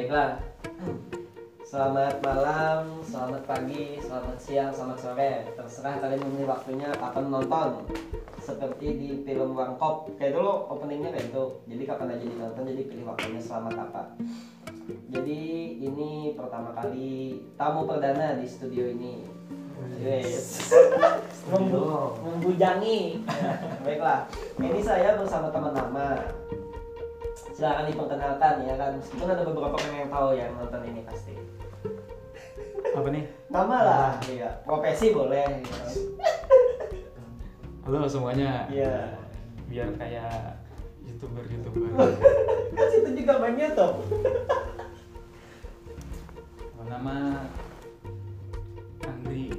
Baiklah. Selamat malam, selamat pagi, selamat siang, selamat sore. Terserah kalian memilih waktunya kapan nonton. Seperti di film Warkop. Kayak dulu openingnya kayak itu. Jadi kapan aja ditonton, jadi pilih waktunya selamat apa. Jadi ini pertama kali tamu perdana di studio ini. Yes. Membu- membujangi. Baiklah. Ini saya bersama teman lama silakan diperkenalkan ya kan? Meskipun ada beberapa orang yang tahu yang nonton ini pasti. Apa nih? Nama lah iya. Profesi boleh gitu. halo semuanya. Iya. biar kayak youtuber youtuber kan situ juga banyak tuh nama Andri.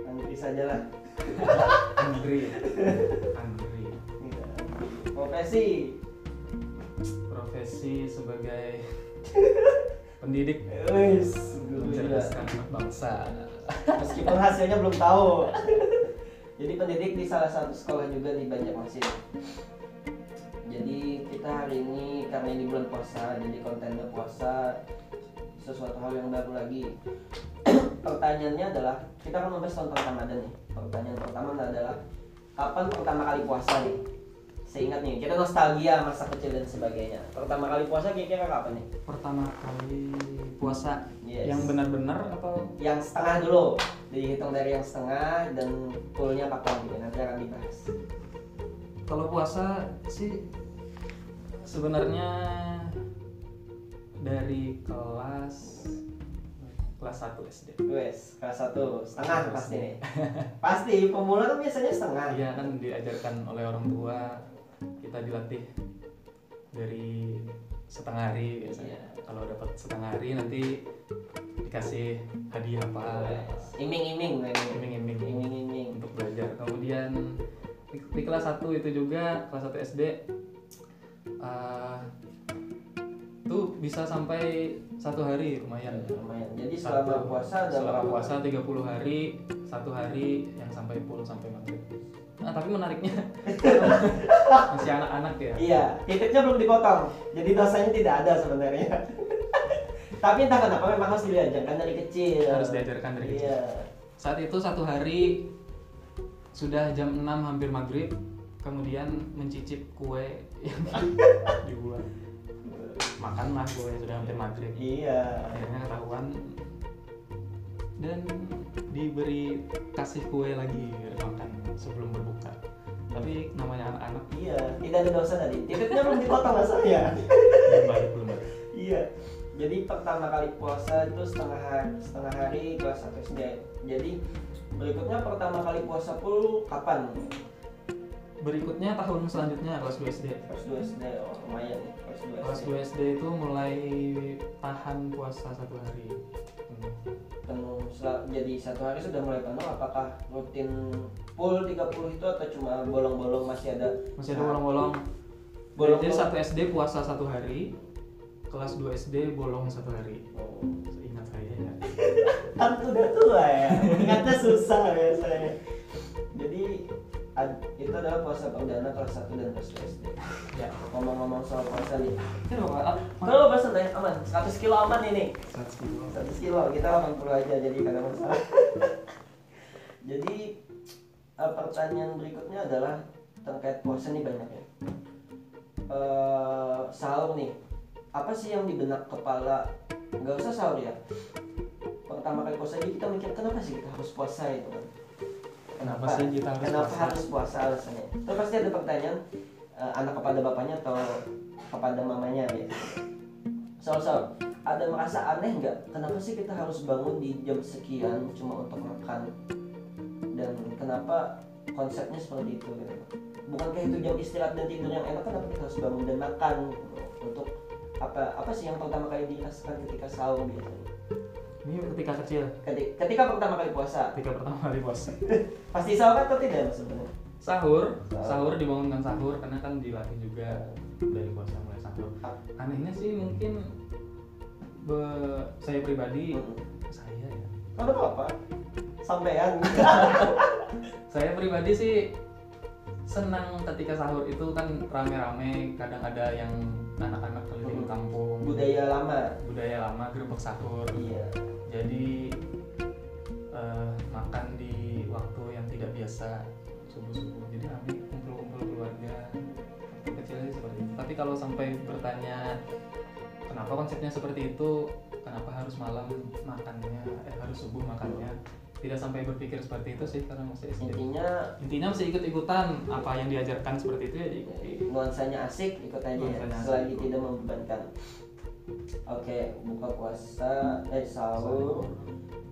Nanti saja lah Andri Andri. Iya. profesi profesi sebagai pendidik. Wis juga. mencerdaskan anak bangsa. Meskipun hasilnya belum tahu. Jadi pendidik di salah satu sekolah juga di Banjarmasin. Jadi kita hari ini karena ini bulan puasa jadi kontennya puasa sesuatu hal yang baru lagi. Pertanyaannya adalah kita akan membahas tentang Ramadan nih. Pertanyaan pertama adalah kapan pertama kali puasa nih seingat nih kita nostalgia masa kecil dan sebagainya. Pertama kali puasa kira-kira kapan nih? Pertama kali puasa Yes. yang benar-benar atau? Yang setengah dulu. Dihitung dari yang setengah dan fullnya kapan gitu nanti akan dibahas. Kalau puasa sih sebenarnya dari kelas kelas 1 SD wes kelas satu. Setengah pasti nih pasti. Pemula kan biasanya setengah. Iya kan diajarkan oleh orang tua kita dilatih dari setengah hari biasanya. Iya. Kalau dapat setengah hari nanti dikasih hadiah apa? iming-iming nah ini. Iming-iming iming-iming untuk belajar. Kemudian di, di kelas 1 itu juga kelas 1 SD eh, tuh bisa sampai satu hari lumayan. lumayan jadi selama puasa ada selama puasa 30 hari satu hari yang sampai full sampai maghrib nah tapi menariknya. Masih anak-anak ya? Iya titiknya belum dipotong. Jadi dosanya tidak ada sebenarnya. Tapi entah kenapa memang harus diajarkan dari kecil. Harus diajarkan dari kecil. Iya. Saat itu satu hari sudah jam 6 hampir maghrib kemudian mencicip kue yang dibuat. Makanlah kue sudah hampir maghrib. Iya. Akhirnya ketahuan. Dan diberi kasih kue lagi makan sebelum berbuka tapi namanya anak-anak iya tidak ada dosa tadi titiknya belum dipotong masalahnya belum balik belum balik Iya. Jadi pertama kali puasa itu setengah hari, setengah hari kelas 1 SD. Jadi berikutnya pertama kali puasa full kapan? berikutnya tahun selanjutnya kelas 2 SD Kelas 2 SD. Oh, lumayan nih kelas 2 kelas SD. 2 SD itu mulai tahan puasa satu hari Hmm. Jadi satu hari sudah mulai penuh apakah rutin full 30 itu atau cuma bolong-bolong masih ada? Masih ada bolong-bolong. Bolong jadi satu SD puasa satu hari kelas 2 SD bolong satu hari. Oh. seingat saya ya. Kan udah tua ya ingatnya susah biasanya jadi ad- itu adalah puasa perdana kelas 1 dan kelas 2 SD ya. Ngomong-ngomong soal puasa nih. Kalau puasa udah aman. 100 kilo aman ini. Satu kilo. 100 kilo kita 80 aja jadi kagak masalah. Jadi eh, pertanyaan berikutnya adalah terkait puasa nih banyak ya. Eh, sahur nih. Apa sih yang di benak kepala? Nggak usah sahur ya. Pertama kali puasa aja kita mikir kenapa sih kita harus puasa itu kan Kenapa sih kita harus kenapa puasa? harus puasa alasannya? Itu pasti ada pertanyaan eh, anak kepada bapaknya atau kepada mamanya ya. Soal soal ada merasa aneh nggak? Kenapa sih kita harus bangun di jam sekian cuma untuk makan? Dan kenapa konsepnya seperti itu gitu? Bukan kayak itu jam istirahat dan tidur yang enak? Kenapa kita harus bangun dan makan? Gitu, untuk apa apa sih yang pertama kali dirasakan ketika sahur biasanya ini ketika kecil. Ketika, ketika pertama kali puasa. Ketika pertama kali puasa. Pasti sahur atau tidak sebenarnya? Sahur. Sahur. sahur dibangunkan sahur karena kan dilatih juga dari puasa mulai sahur. Anehnya sih mungkin be- saya pribadi Hmm. saya ya. Ada apa? Sampean. saya pribadi sih senang ketika sahur itu kan rame-rame. Kadang ada yang anak-anak keliling Hmm. kampung. Budaya lama. Budaya lama gerbek sahur. Iya jadi eh, makan di waktu yang tidak biasa subuh subuh jadi kami kumpul-kumpul keluarga waktu kecilnya seperti itu. Tapi kalau sampai bertanya kenapa konsepnya seperti itu? Kenapa harus malam makannya eh harus subuh makannya? Tidak sampai berpikir seperti itu sih karena masih SD intinya intinya masih ikut-ikutan. Apa yang diajarkan seperti itu ya diikuti. Nuansanya asik ikut aja ya. Asik. selagi tidak membebankan oke buka puasa eh sahur.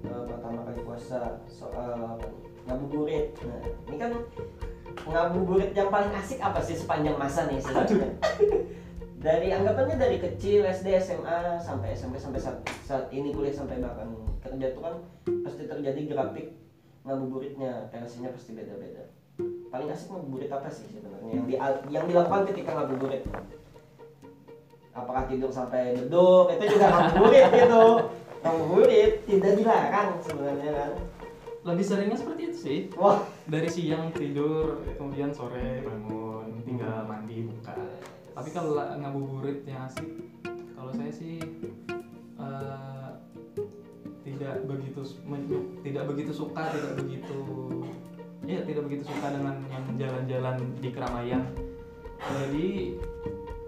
Eh, pertama kali puasa soal nih? ngabuburit nah ini kan ngabuburit yang paling asik apa sih sepanjang masa nih sebenarnya? Dari anggapannya dari kecil SD SMA sampai SMP sampai saat, saat ini kuliah sampai bahkan kerja tuh kan pasti terjadi grafik ngabuburitnya versinya pasti beda-beda. Paling asik ngabuburit apa sih sebenarnya? Yang di, yang dilakukan ketika ngabuburit apakah tidur sampai duduk itu juga ngabuburit gitu. Ngabuburit tidak dilarang sebenarnya kan? Lebih seringnya seperti itu sih. Wah. Dari siang tidur kemudian sore bangun tinggal mandi buka. Tapi kalau la- ngabuburit yang asik kalau saya sih eh, tidak begitu tidak begitu suka tidak begitu ya tidak begitu suka dengan yang jalan-jalan di keramaian. Jadi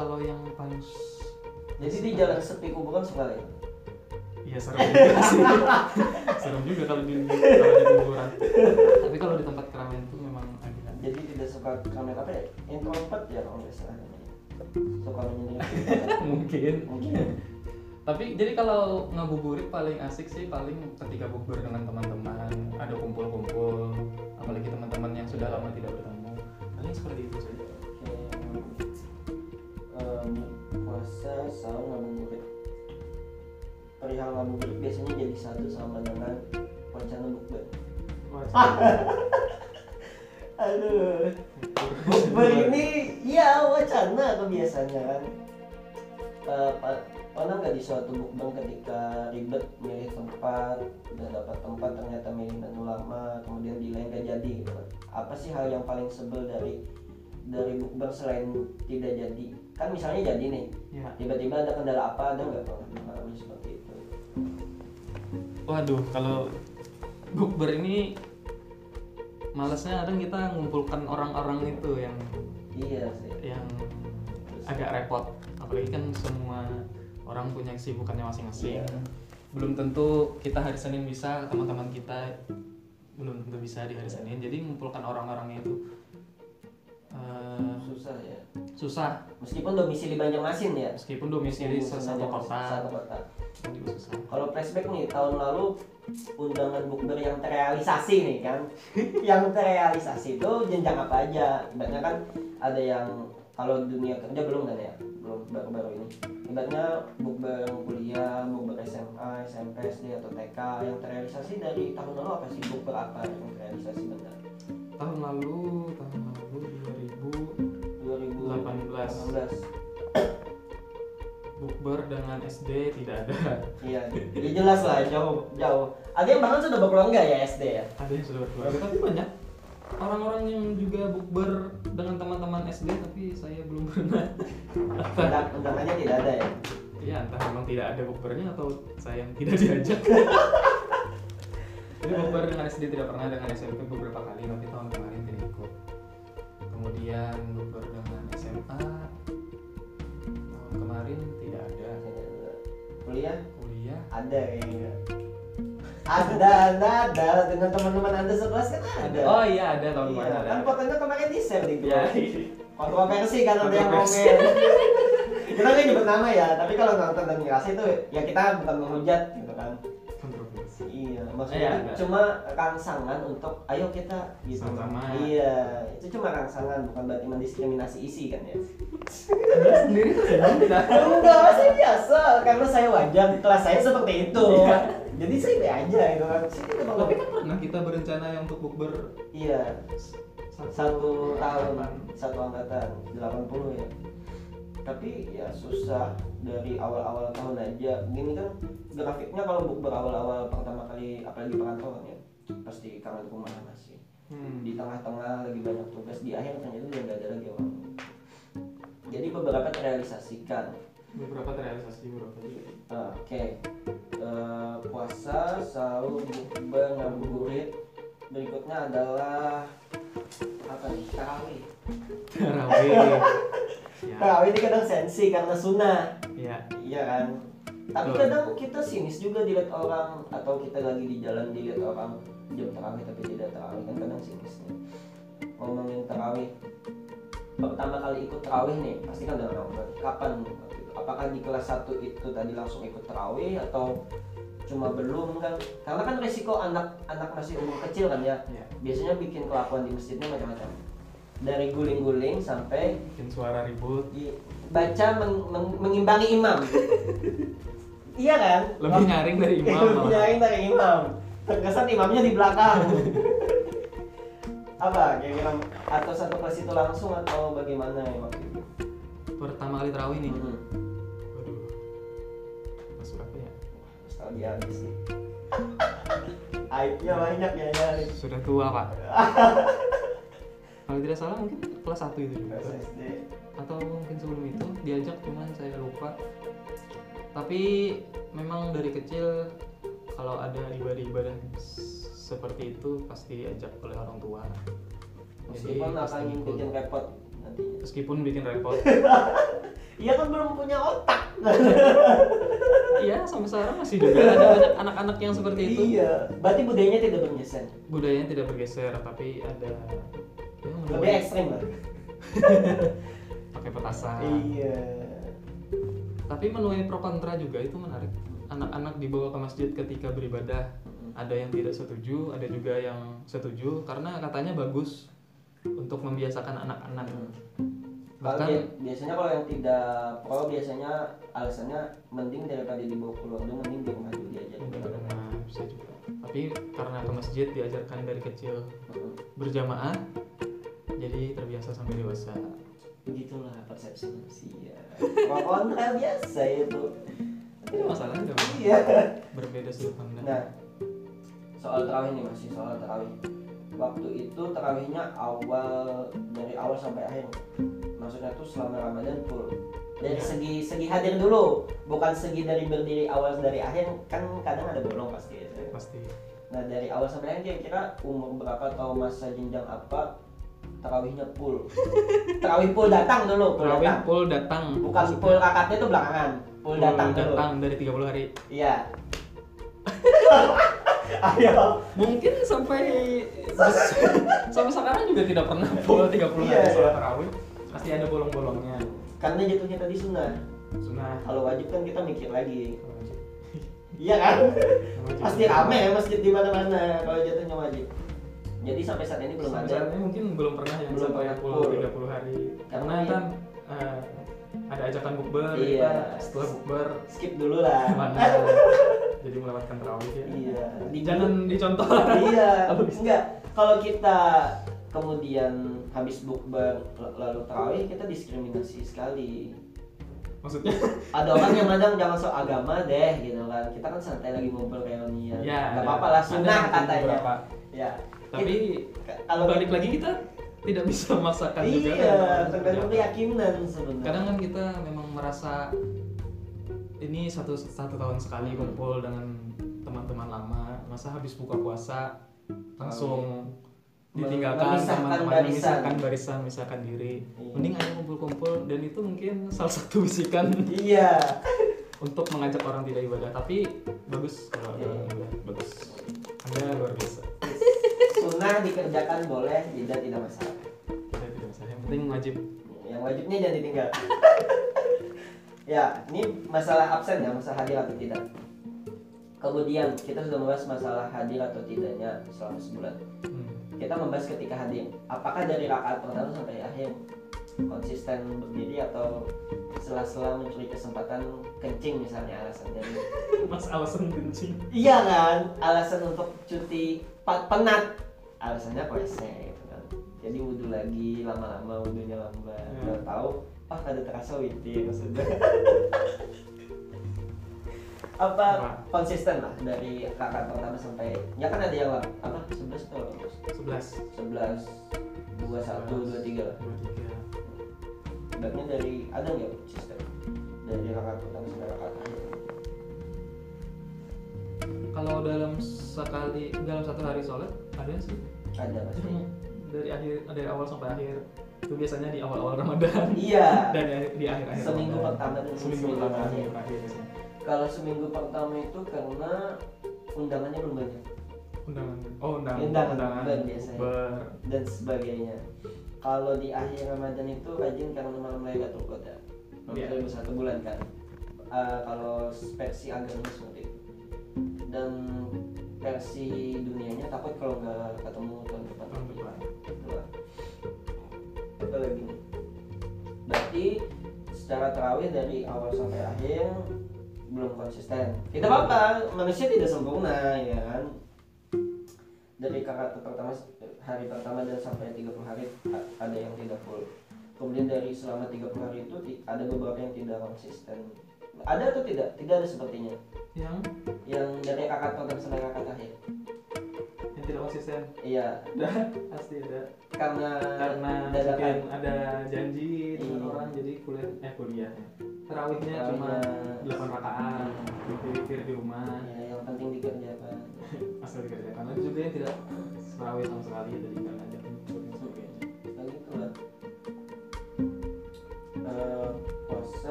kalau yang paling jadi di jalan sepi kuburan suka ya Iya serem juga sih. serem juga kalau di kalau di kuburan. Tapi kalau di tempat keramaian itu memang agak jadi tidak suka kamera apa ya introvert ya kalau nggak salah namanya. suka menyendiri mungkin. mungkin Tapi jadi kalau ngabuburit paling asik sih paling ketika bukber dengan teman-teman, ada kumpul-kumpul, apalagi teman-teman yang sudah lama tidak bertemu. Paling seperti itu saja. Em, puasa sahur ngabuburit perihal ngabuburit biasanya jadi satu sama dengan wacana bukber aduh. Bukber ini ya wacana kebiasaannya kan. Pa- pernah nggak di suatu bukber ketika ribet milih tempat udah dapat tempat ternyata milih menu lama kemudian di lain gak jadi gitu kan? Apa sih hal yang paling sebel dari dari bukber selain tidak jadi kan misalnya jadi nih Ya. tiba-tiba ada kendala apa ada nggak pernah mengalami seperti itu? Waduh, kalau bukber ini malesnya kadang kita ngumpulkan orang-orang itu yang iya sih. yang agak repot. Apalagi kan semua orang punya kesibukannya masing-masing. Iya. belum tentu kita hari Senin bisa teman-teman kita belum tentu bisa di hari Senin. Jadi mengumpulkan orang-orangnya itu eh, susah ya. susah. Meskipun domisili Banjarmasin ya. Meskipun domisili satu kota. satu kota. Kalau flashback nih tahun lalu undangan bukber yang terrealisasi nih kan. Yang terrealisasi itu jenjang apa aja? Ibaratnya kan ada yang kalau dunia kerja belum kan ya? Belum baru-baru ini. Ibaratnya bukber kuliah bukber SMA SMP SD atau TK yang terrealisasi dari tahun lalu apa sih? Bukber apa yang terrealisasi benar? Tahun lalu tahun lalu 2018 2018 bukber dengan SD tidak ada. Iya ya jelas lah jauh jauh. Ada yang bahkan sudah berkeluarga ya SD ya? Ada yang sudah berkeluarga tapi banyak. Orang-orang yang juga bukber dengan teman-teman SD tapi saya belum pernah. Undang- undangannya tidak ada ya? Ya entah memang tidak ada bukbernya atau saya yang tidak diajak. Jadi bukber dengan SD tidak pernah dengan SMP beberapa kali tapi tahun kemarin tidak ikut kemudian bukber dengan SMA tahun kemarin tidak ada. Kuliah? Kuliah. Ada kayaknya. Ada ada ada. Dengan teman-teman anda sekelas kan ada. Oh iya ada. Tahun iya, kemarin ada. Kan fotonya kemarin di share di ya grup kontroversi kan ada yang komen kita nggak nyebut nama ya tapi kalau nonton dan ngerasa itu ya kita bukan menghujat gitu kan. iya maksudnya itu ada. cuma rangsangan untuk ayo kita gitu. Sama-sama. iya itu cuma rangsangan bukan berarti mendiskriminasi isi kan ya? Sendiri tuh sedang tidak enggak saya biasa. Karena saya wajar kelas saya seperti itu. Iya. jadi saya be aja gitu kan. Tapi kan pernah kita berencana yang untuk bukber. Iya. Satu tahun satu angkatan 80 ya tapi ya susah dari awal-awal tahun aja. Gini kan grafiknya kalau bukber awal-awal pertama kali apalagi perantauan ya pasti kangen rumah masih Hmm. di tengah-tengah lagi banyak tugas di akhir ternyata udah gak ada lagi orang. Jadi beberapa terrealisasikan. Beberapa terrealisasi beberapa juga. Ah, oke Eh, puasa sahur bukber ngabuburit berikutnya adalah apa nih? Tarawih. Tarawih ya tarawih ini kadang sensi karena sunnah ya Iya kan? Tapi Betul. kadang kita sinis juga dilihat orang atau kita lagi di jalan dilihat orang jam terawih tapi tidak terawih kan kadang sinisnya. Ngomongin terawih, pertama kali ikut terawih nih pasti kan udah lama. Kapan? waktu itu? Apakah di kelas 1 itu tadi langsung ikut terawih atau cuma belum kan? Karena kan resiko anak-anak masih umur kecil kan ya. ya Biasanya bikin kelakuan di masjidnya macam-macam. Dari guling-guling sampai bikin suara ribut. baca meng- meng- mengimbangi imam. Iya kan? Lebih nyaring dari imam lebih nyaring dari imam. Terkesan imamnya di belakang. Apa? Kira-kira atau satu kelas itu langsung atau bagaimana ya waktu itu? Pertama kali terawih nih. Hmm, waduh. Masuk apa ya? Nostalgia habis sih aibnya banyak ya ya sudah tua pak kalau tidak salah mungkin kelas 1 itu juga. SD. Atau mungkin sebelum itu diajak cuman saya lupa. Tapi memang dari kecil kalau ada ibadah-ibadah seperti itu pasti diajak oleh orang tua. Meskipun pasti akan ikut. bikin repot nantinya meskipun bikin repot. Iya kan belum punya otak. Iya sampai sekarang masih juga ada banyak anak-anak yang seperti itu. Iya berarti budayanya tidak bergeser. Budayanya tidak bergeser tapi ada lebih ekstrim lah. Pakai petasan. Iya. Tapi menuai pro kontra juga itu menarik. Anak-anak dibawa ke masjid ketika beribadah. Ada yang tidak setuju ada juga yang setuju karena katanya bagus untuk membiasakan anak-anak. Kalau bahkan bi- biasanya kalau yang tidak pro biasanya alasannya mending daripada dibawa keluar dulu mending di rumah dulu diajarin nah, bisa juga. Tapi karena ke masjid diajarkan dari kecil. Heeh. berjamaah jadi terbiasa sampai dewasa. Begitulah persepsi manusia. Kontra biasa itu itu masalahnya nggak apa-apa. iya. Berbeda sudut pandang. Nah soal terawih nih masih soal terawih. Waktu itu terawihnya awal dari awal sampai akhir. Maksudnya tuh selama ramadan full. Dari Iya. segi segi hadir dulu. Bukan segi dari berdiri awal dari akhir. Kan kadang ada bolong pasti ya pasti. Nah dari awal sampai akhir kira-kira umur berapa atau masa jenjang apa tarawihnya full. Tarawih full datang dulu, full Terawih datang. full datang Bukan Maksudnya full kakaknya itu belakangan, full, full datang dulu. datang dari 30 hari Iya. Ayo. mungkin sampai sampai sekarang juga tidak pernah full 30 hari Iya, sholat iya. tarawih pasti ada bolong-bolongnya Karena jatuhnya tadi sunnah. sunnah Kalau wajib kan kita mikir lagi. Iya kan? Pasti rame ya masjid di mana-mana kalau jatuhnya wajib. Jadi sampai saat ini belum Sampai ada. saat ini mungkin belum pernah yang Belum sampai full. 30 hari karena Iya. kan eh, ada ajakan bukber Iya. kita setelah bukber Skip dulu lah. jadi melewatkan terawih ya Iya. Di- jangan dicontoh iya enggak kalau kita kemudian habis bukber lalu terawih kita diskriminasi sekali maksudnya ada orang yang kadang jangan so agama deh gitu kan kita kan santai lagi ngumpul reunian ya nggak ada- apa-apa lah sunnah katanya beberapa. ya tapi kalau balik lagi kita tidak bisa memaksakan juga iya tergantung keyakinan sebenarnya. Kadang kan kita memang merasa ini satu satu tahun sekali kumpul dengan teman-teman lama masa habis buka puasa langsung Mem- ditinggalkan teman-teman barisan. memisahkan barisan memisahkan diri. Iya. mending ayo kumpul-kumpul dan itu mungkin salah satu bisikan iya. untuk mengajak orang tidak ibadah. Tapi bagus kalau ada Iya. bagus. Anda luar biasa sunnah dikerjakan boleh tidak tidak masalah. Saya tidak masalah yang penting wajib. Yang wajibnya jangan ditinggal. Ya ini masalah absen ya masalah hadir atau tidak. Kemudian kita sudah membahas masalah hadir atau tidaknya selama sebulan. Hmm. kita membahas ketika hadir. Apakah dari rakaat pertama sampai akhir konsisten berdiri atau sela-sela mencuri kesempatan kencing misalnya alasannya mas alasan kencing. Iya kan? Alasan untuk cuti penat alasannya WC gitu kan. Jadi wudhu lagi lama-lama wudhunya lambat. Hmm. udah tahu ah ada terasa witir maksudnya. Apa konsisten lah dari kakak pertama sampai ya kan ada yang apa? 11 atau 11 11 21 23 lah. dua tiga. Feedbacknya dari ada nggak sistem dari rakaat pertama sampai rakaat akhir? Kalau dalam sekali dalam satu hari sholat ada sih. Ada pasti. Dari akhir dari awal sampai akhir. Itu biasanya di awal-awal Ramadan. Iya. Dan di, akhir-akhir seminggu Ramadan. pertama dan seminggu pertama seminggu biasanya. kalau seminggu pertama itu karena undangannya belum banyak. Undangan. Oh undangan. Undangan, undangan. ber biasanya. ber. Dan sebagainya. Kalau di akhir Ramadan itu rajin karena malam Lailatul Qadar Iya. yeah. satu bulan kan. Eh, kalau versi agamanya seperti itu. Dan versi dunianya takut kalau nggak ketemu tahun depan. Tahun depan. Apa lagi berarti secara terawih dari awal sampai akhir belum konsisten. Tidak apa-apa manusia tidak sempurna ya kan? Dari kakak pertama hari pertama dan sampai 30 hari ada yang tidak full kemudian dari selama 30 hari itu ada beberapa yang tidak konsisten ada atau tidak? Tidak ada sepertinya. Yang? Yang dari kakak pertama sampai kakak akhir yang tidak konsisten? Iya. Ada? Pasti ada. Karena karena mungkin ada janji dengan Iya. orang jadi kuliah eh kuliah. Terawihnya cuma. 8 rakaat dipikir di rumah. Ya, yang penting dikerjakan. Asal dikerjakan. Ada juga yang tidak terawih sama sekali jadi nggak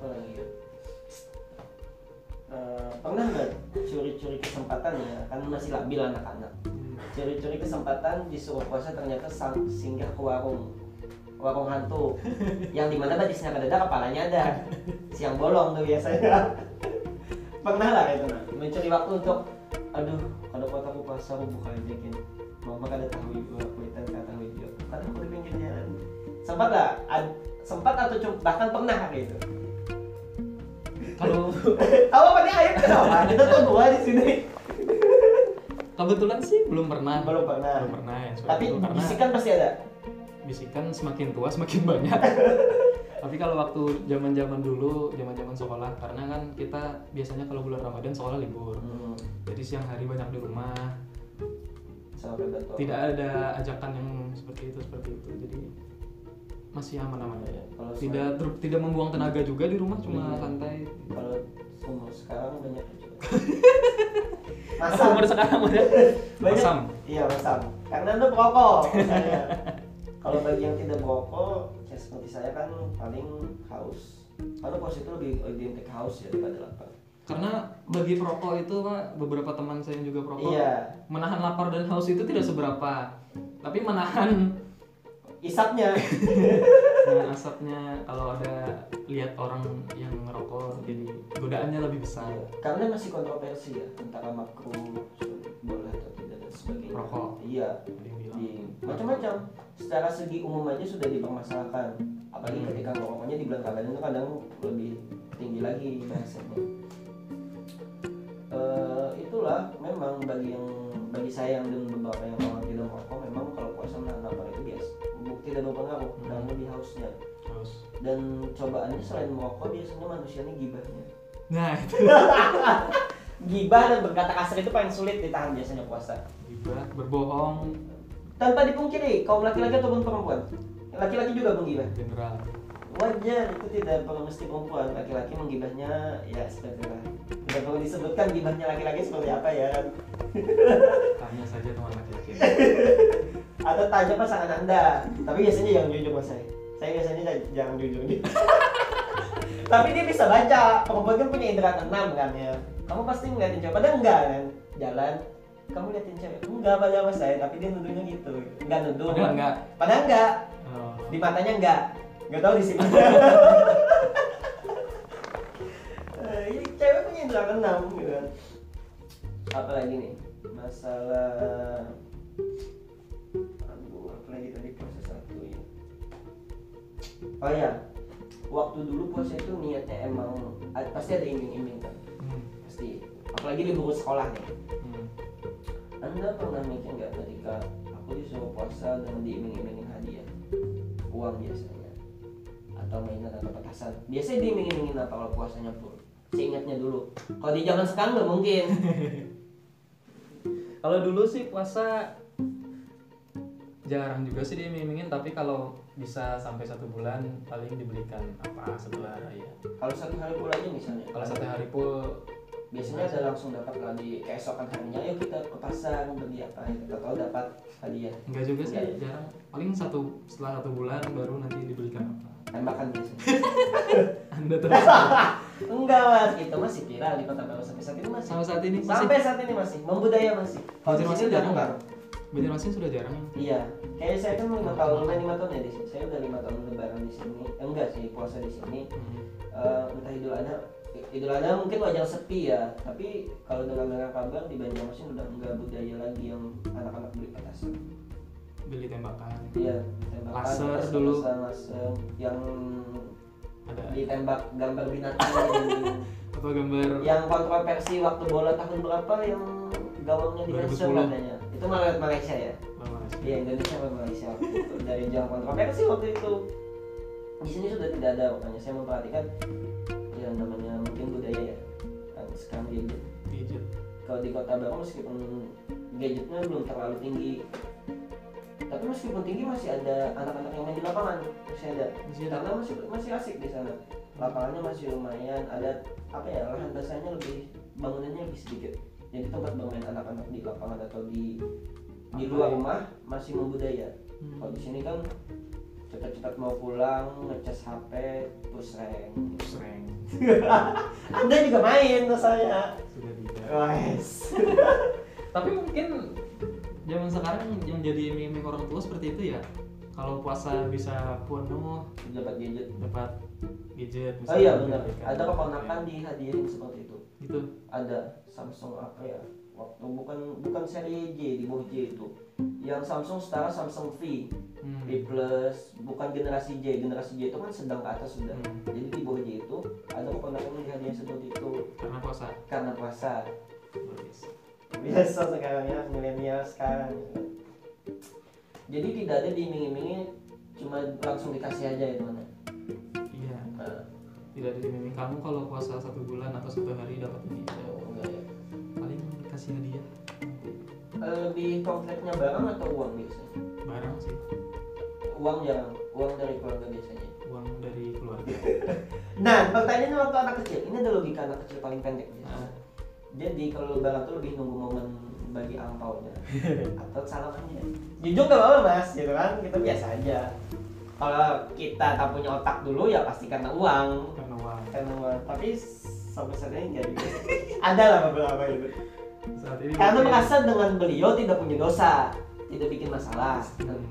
apa lagi ya? Eh, pernah nggak curi-curi kesempatan ya? Kan masih labil anak-anak. Hmm. curi-curi kesempatan disuruh puasa ternyata sang- singgah ke warung. Warung hantu. Yang di mana batisnya ada kepalanya ada. Siang bolong tuh biasanya. Pernah lah itu nah mencuri waktu untuk aduh kalau buat aku puasa aku buka aja gini mama kada tahu ibu aku itu kada tahu ibu. Karena aku di pinggir jalan. Sempat lah ad- sempat atau bahkan pernah gitu kalau apa nih ayo kenapa kita tuh dua di sini. kebetulan sih belum pernah. Belum pernah. Belum pernah ya tapi itu, karena bisikan pasti ada. Bisikan semakin tua semakin banyak. Tapi kalau waktu zaman zaman dulu zaman zaman sekolah karena kan kita biasanya kalau bulan ramadan sekolah libur. Hmm. jadi siang hari banyak di rumah. Sampai tidak ada ajakan yang seperti itu seperti itu. Jadi masih aman aman. Iya, kalau tidak ter- tidak membuang tenaga juga di rumah cuma Iya. santai kalau umur sekarang banyak juga. Masa umur sekarang udah banyak masam. Iya masam. Karena anda perokok misalnya. Kalau bagi yang tidak merokok ya seperti saya kan paling haus. Karena puasa itu lebih identik haus ya daripada lapar. Karena bagi perokok itu pak beberapa teman saya yang juga perokok iya. menahan lapar dan haus itu tidak seberapa. Tapi menahan isapnya. Menahan asapnya kalau ada lihat orang yang ngerokok jadi godaannya lebih besar. Karena masih kontroversi ya antara makruh boleh atau tidak dan sebagainya. Rokok. iya. Di macam-macam. Secara segi umum aja sudah dipermasalahkan. Apalagi Hmm. ketika rokoknya di bulan Ramadan itu kadang lebih tinggi lagi bahasanya. Eh, itulah memang bagi yang bagi saya yang dan beberapa yang orang tidak merokok memang kalau puasa menahan lapar itu biasa bu- tidak berpengaruh Hmm. dan lebih hausnya. Terus dan cobaannya selain merokok biasanya manusia ini gibahnya nah itu. Gibah dan berkata kasar itu paling sulit ditahan biasanya puasa. Gibah berbohong. Tanpa dipungkiri kaum laki-laki ataupun perempuan? Laki-laki juga menggibah general wajar itu tidak perlu mesti perempuan. Laki-laki menggibahnya ya seperti itu tidak perlu disebutkan gibahnya laki-laki seperti apa ya kan tanya saja teman laki-laki. Atau tanya pasangan anda. Tapi biasanya jangan jujur mas saya. Saya biasanya jangan jujur. Tapi dia bisa baca. Perempuan kan punya indera keenam kan ya. Kamu pasti ngeliatin cewek. Padahal enggak kan jalan. Kamu liatin cewek. Enggak pada mas saya. Tapi dia nuduhnya gitu. Enggak nuduh. Padahal enggak. Padahal enggak. Oh, di matanya enggak enggak tahu di sini. Eh, ini cewek punya indera keenam gitu kan. Apa lagi nih masalah aduh apa lagi tadi puasa satu ya. Oh ya waktu dulu puasa itu niatnya emang a- pasti ada iming-iming kan. Hmm, pasti apalagi di buku sekolah nih. Hmm. anda pernah mikir nggak ketika aku disuruh puasa dan diiming-imingin hadiah? Uang biasanya atau mainan atau petasan. Biasanya diiming-imingin apa kalau puasanya full. Seingatnya dulu. Kalau di zaman sekarang nggak mungkin. Kalau dulu sih puasa jarang juga sih diiming-imingin tapi kalau bisa sampai satu bulan paling dibelikan apa setelah raya kalau satu hari pulangnya misalnya? Kalau satu hari full. Biasanya ada langsung dapat lah di keesokan harinya ayo kita ke pasar beli apa. Kita tahu dapat hadiah. Enggak juga sih Enggak ya? jarang. Paling satu setelah satu bulan baru nanti dibelikan apa tembakan biasanya anda terus. Enggak mas. Itu masih viral di kota baru sampai saat ini masih sampai saat ini masih sampai saat ini masih. Membudaya masih. Kalau di sini udah jarang enggak Banjarmasin sudah jarang. Iya. Kayak saya kan lima tahun lima tahun ya di sini. Saya udah lima tahun lebaran di sini. Eh, enggak sih puasa di sini. Hmm. Eh, entah idul adha idul adha mungkin wajar sepi ya. Tapi kalau dengan dengar kabar di Banjarmasin udah enggak budaya lagi yang anak-anak beli petasan beli tembakan. Iya tembakan Laser dulu. laser yang ada. ditembak gambar binatang. Apa gambar yang kontroversi waktu bola tahun berapa yang gawangnya di 2010. Malaysia katanya? Itu malah Malaysia ya? Malaysia. Iya Indonesia sama Malaysia itu. Dari jam kontroversi waktu itu. Di sini sudah tidak ada makanya saya memperhatikan yang namanya mungkin budaya ya. Kan sekarang gadget. Gadget. Kalau di kota baru meskipun gadgetnya belum terlalu tinggi tapi meskipun tinggi masih ada anak-anak yang main di lapangan masih ada. Masih ada. karena masih masih asik di sana. Lapangannya masih lumayan ada apa ya lahan basahnya lebih bangunannya lebih sedikit. Jadi tempat bermain anak-anak di lapangan atau di di luar rumah masih membudaya. Hmm. kalau di sini kan cepat-cepat mau pulang ngecas HP push rank. Sering anda juga main saya. Sudah tidak. Tapi mungkin zaman sekarang yang jadi iming-iming orang tua seperti itu ya. Kalau puasa bisa penuh dapat gadget. dapat gadget oh iya benar. ada keponakan dihadirin seperti itu. Gitu. Ada Samsung apa ya waktu bukan bukan seri J di bawah J itu. Yang Samsung setara Samsung V hmm. V plus bukan generasi J. Generasi J itu kan sedang ke atas sudah. Hmm. jadi di bawah J itu ada keponakan yang dihadiahin seperti itu. Karena puasa. Karena puasa biasa. sekarang ya milenial sekarang. Jadi tidak ada diiming-imingi cuma langsung dikasih aja itu mana iya. Nah, tidak ada iming kamu kalau puasa satu bulan atau satu hari dapat ini. Oh, enggak ya. Paling dikasih hadiah. Eh, lebih konkretnya barang atau uang biasanya? Barang sih. Uang jarang. Uang dari keluarga biasanya. Uang dari keluarga. Nah pertanyaannya waktu anak kecil. Ini ada logika anak kecil paling pendek. Biasanya. Nah. Jadi kalau lebaran tuh lebih nunggu momen bagi angpaunya atau salamannya jujur gak apa-apa mas gitu kan? Kita biasa aja. Kalau kita tak punya otak dulu ya pasti karena uang. Karena uang. Karena uang. Tapi sampai saat ini jadi ada lah beberapa itu. Saat ini karena mungkin- merasa dengan beliau tidak punya dosa tidak bikin masalah. Hmm.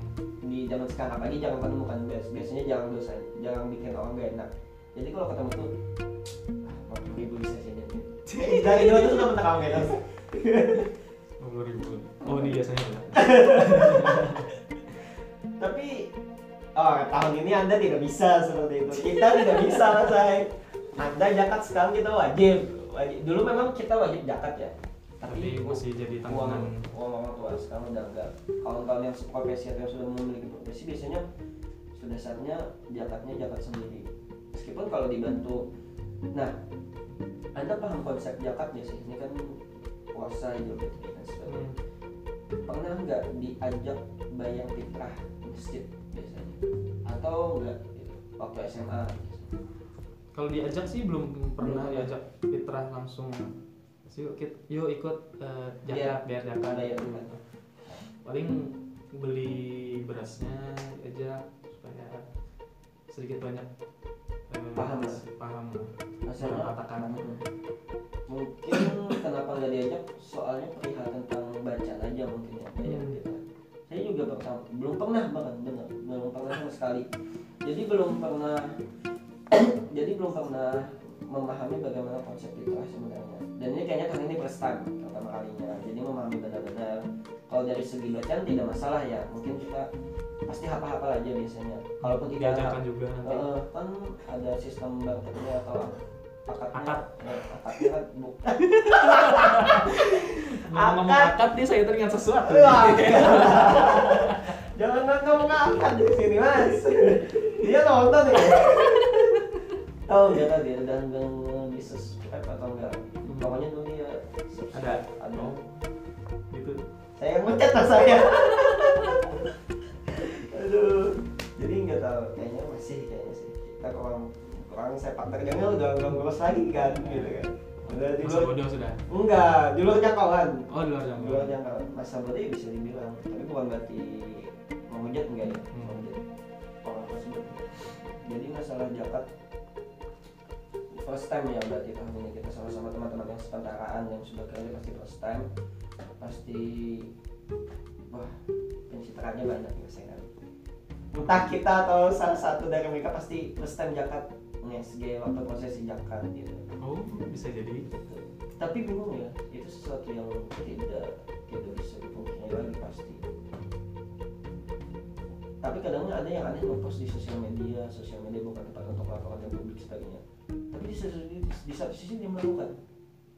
di zaman sekarang apalagi jangan menemukan. Bias biasanya jangan dosa jangan bikin orang gak enak. Jadi kalau ketemu tuh mau ribu bisa dari dua tuh sudah kamu dua puluh ribu. Oh ini biasanya tapi oh tahun ini anda tidak bisa seperti itu. Kita tidak bisa Hai. anda jakat sekarang kita wajib. Wajib. Dulu memang kita wajib jakat ya. Tapi masih jadi uang tanggungan. uang orang tua sekarang udah enggak kawan-kawan yang profesi atau yang sudah memiliki profesi biasanya sudah saatnya jakatnya jakat sendiri. Meskipun kalau dibantu nah anda paham konsep jakat nggak sih? Ini kan puasa idul fitri dan sebagainya. Hmm. pernah nggak diajak bayar fitrah masjid biasanya? Atau enggak gitu, waktu SMA kalau diajak sih belum pernah Belum. diajak fitrah langsung. Yuk kit yuk ikut jakat biar jakat bayar fitrah paling beli berasnya aja supaya sedikit banyak Paham lah. paham. Masalah katakan mungkin kenapa nggak diajak? Soalnya perihal tentang bacaan aja mungkin ya bayar Hmm. fitrah saya juga pertama belum pernah bahkan benar belum pernah sama sekali. Jadi belum pernah jadi belum pernah memahami bagaimana konsep fitrah sebenarnya. Dan ini kayaknya tahun ini first time pertama kalinya. Jadi memahami benar-benar. Kalau dari segi bacaan tidak masalah ya. Mungkin kita pasti hafal-hafal aja biasanya. Kalaupun tidak diajarkan juga nanti. Kan ada sistem barternya atau akadnya. Akad. Eh, akadnya kan ngomong akad. nih saya teringat sesuatu. Jangan ngomong akad di sini mas. Dia nonton ya oh. Dia tadi ada ganggang di atau enggak. Pokoknya tuh dia ada. Anu. Gitu saya yang mencet lah saya. Aduh. Jadi nggak tahu kayaknya masih kayaknya sih kita kurang kurang sepak terjangnya udah nggak ngurus lagi kan gitu kan. Udah di luar bodoh sudah? Enggak di luar jangkauan. Oh di luar jangkauan. Di luar jangkauan. Masa bodoh ya bisa dibilang. Tapi bukan berarti menghujat enggak ya? Hmm. menghujat orang tersebut. Jadi masalah zakat first time ya berarti tahun ini kita sama-sama teman-teman yang sepantaraan yang sudah kerja pasti first time pasti wah pencitraannya banyak ya saya kan entah kita atau salah satu dari mereka pasti first time jakat nge-SG waktu prosesi jakat gitu. Oh, bisa jadi. tapi bingung ya itu sesuatu yang tidak tidak bisa dipungkiri lagi pasti. Tapi kadangnya ada yang aneh ngepost di sosial media sosial media bukan tempat untuk laporan dan publik sebagainya tapi di, satu- di, di satu sisi dia melakukan.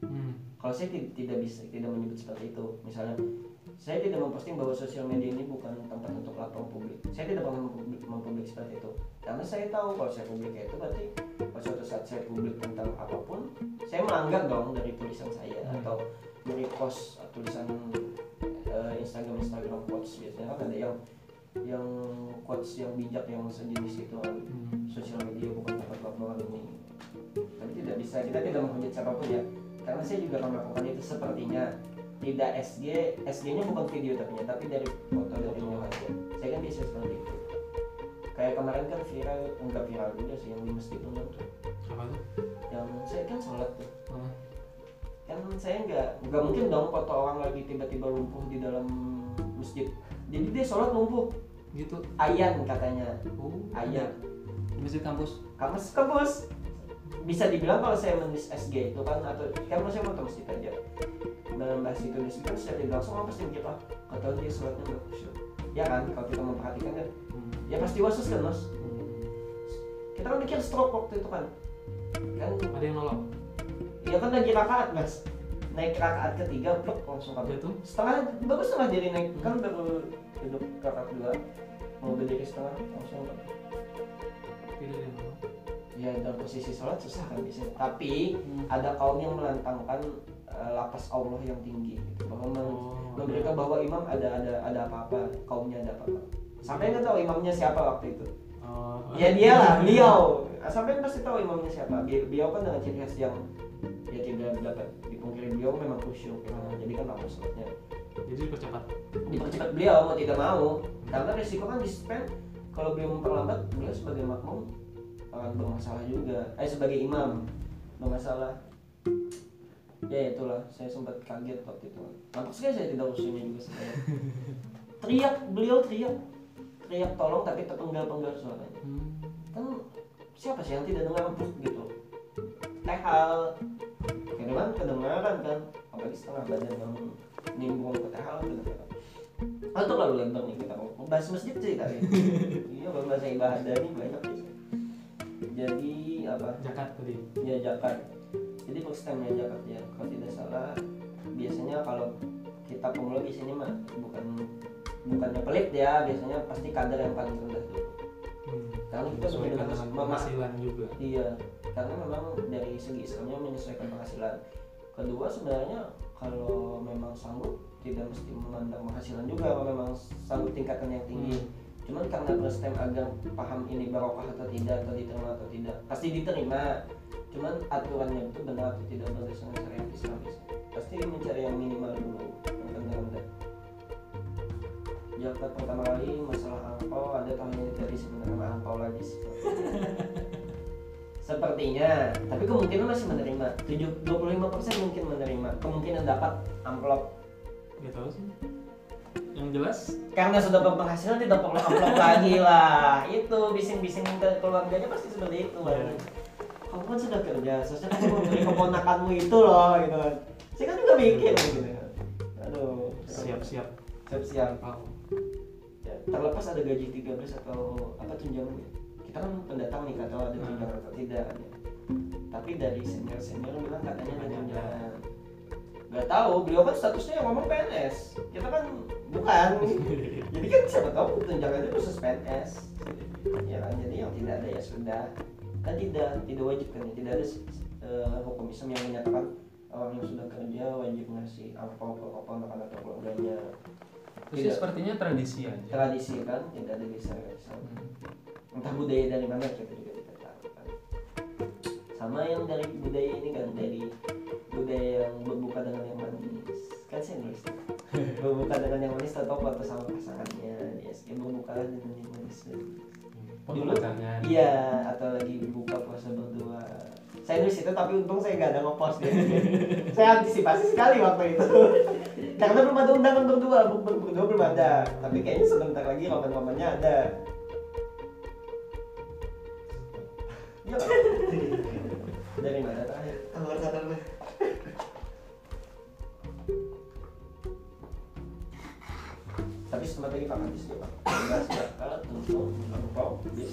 Hmm. kalau saya ti- tidak bisa tidak menyebut seperti itu. Misalnya saya tidak memposting bahwa sosial media ini bukan tempat untuk laporan publik. Saya tidak pernah mempublik, mempublik seperti itu. Karena saya tahu kalau saya publik itu berarti pada suatu saat saya publik tentang apa pun saya melanggar dong dari tulisan saya Hmm. atau merepost tulisan eh, Instagram Instagram quotes biasanya. Kan ada yang yang quotes yang bijak yang sejenis itu kan. Hmm. sosial media bukan tempat laporan ini tapi tidak bisa kita tidak menghujat siapa pun ya. Karena saya juga melakukan itu sepertinya. Tidak SG SG nya bukan video tapi tapi dari foto dari rumah aja. Saya kan biasa seperti itu. Kayak kemarin kan viral enggak viral juga sih yang di masjid tuh. Apa tuh? yang saya kan sholat tuh. Hmm. kan saya nggak nggak mungkin dong foto orang lagi tiba-tiba lumpuh di dalam masjid. Jadi dia sholat lumpuh. Gitu. ayan katanya. Oh, ayan. Di masjid kampus. kampus kampus bisa dibilang kalau saya menulis SG itu kan atau kan saya mau masjid aja membahas itu di situ kan secara tidak langsung orang pasti mikir ah kata dia sholatnya nggak khusyuk ya kan kalau kita memperhatikan kan Hmm. ya pasti wasus kan mas Hmm. kita kan mikir stroke waktu itu kan kan Ada yang nolok. ya kan lagi rakaat mas naik rakaat ketiga blok langsung kabur Jatuh. setengah bagus setengah jadi naik kan baru duduk rakaat dua mau berdiri setengah langsung kabur. Tidak ada yang nolok. Ya dalam posisi sholat susah kan biasanya. Tapi Hmm. ada kaum yang melantangkan eh, lapas Allah yang tinggi gitu. Bahwa Oh. memberikan bahwa imam ada ada ada apa-apa kaumnya ada apa-apa. Sampai nggak tahu imamnya siapa waktu itu. Oh. ya dia lah beliau. Sampai pasti tahu imamnya siapa. Beliau kan dengan ciri khas yang ya tidak dapat dipungkiri beliau memang khusyuk memang jadi kan lama sholatnya. Jadi dipercepat. dipercepat beliau mau tidak mau. Karena resiko kan di spend kalau beliau memperlambat beliau sebagai makmum akan bermasalah juga. Eh sebagai imam bermasalah. Ya itulah. Saya sempat kaget waktu itu. Nampak sekali saya tidak usulnya juga sebenarnya teriak. Beliau teriak. Teriak tolong tapi terpenggal-penggal suaranya. Hmm. kan siapa sih yang tidak dengar empuk gitu? Tehal kedengaran kedengaran kan? Apalagi setengah badan yang nimbung ke tehal kedengaran atau terlalu lebar nih kita mau bahas masjid sih tadi. Iya bahasa ibadah ini banyak sih jadi apa Jakat tadi. ya zakat jadi first time ya zakat ya kalau tidak salah biasanya kalau kita pemula biasanya mah bukan bukannya pelit ya biasanya pasti kadar yang paling rendah dulu Hmm. Karena kita benar-benar dengan penghasilan juga. Iya, karena memang dari segi Islamnya menyesuaikan penghasilan. Kedua sebenarnya kalau memang sanggup tidak mesti memandang penghasilan juga kalau memang sanggup tingkatkan yang tinggi. Hmm. Cuman karena first time agar paham ini barokah atau tidak atau diterima atau tidak pasti diterima. Cuman aturannya itu benar atau tidak berdasarkan syariat Islamis. Pasti mencari yang minimal dulu yang rendah-rendah. Jawaban pertama kali masalah angpau ada tahun ini tidak bisa menerima angpau lagi Sepertinya, tapi kemungkinan masih menerima. 7, 25% mungkin menerima. Kemungkinan dapat amplop. Gak tahu sih. Yang jelas Karena sudah berpenghasilan tidak perlu amplop lagi lah. Itu bising-bising ke keluarganya pasti seperti itu kan. Iya. Kamu kan sudah kerja, seharusnya kamu memberi keponakanmu itu loh gitu kan. Saya kan juga mikir gitu. Aduh, siap-siap siap-siap. angpau. Ya, terlepas ada gaji 13 atau apa tunjangannya. Kita kan pendatang nih kata ada Hmm. tunjangan atau tidak. ya. Tapi dari senior-senior bilang katanya ada Katanya ada. tunjangan. Gak tahu, beliau kan statusnya yang ngomong PNS. Kita kan bukan. jadi kan siapa tahu tunjangannya khusus PNS. Ya kan, jadi yang tidak ada ya sudah. Kan tidak tidak wajib kan ya. Tidak ada eh, hukum Islam yang menyatakan orang yang sudah kerja wajib ngasih angpau ke keponakan atau keluarganya. Tidak. sepertinya tradisi aja. Tradisi kan tidak ada Islam Hmm. entah budaya dari mana kita juga tidak tahu kan. sama yang dari budaya ini kan dari budaya yang berbuka dengan yang manis. Kan saya nulis berbuka dengan yang manis atau foto sama pasangannya. Yes ya berbuka dengan yang manis. Dulu- iya atau lagi buka puasa berdua. Saya nulis itu tapi untung saya nggak ada ngepost ya. Saya antisipasi sekali waktu itu. Karena belum ada undangan berdua. Berdua belum ada. Tapi kayaknya sebentar lagi roman-romannya ada. Dari mana terakhir? Keluar dulu tapi setelah tadi pak Hadis ya pak. Sudah siap untuk engkau bis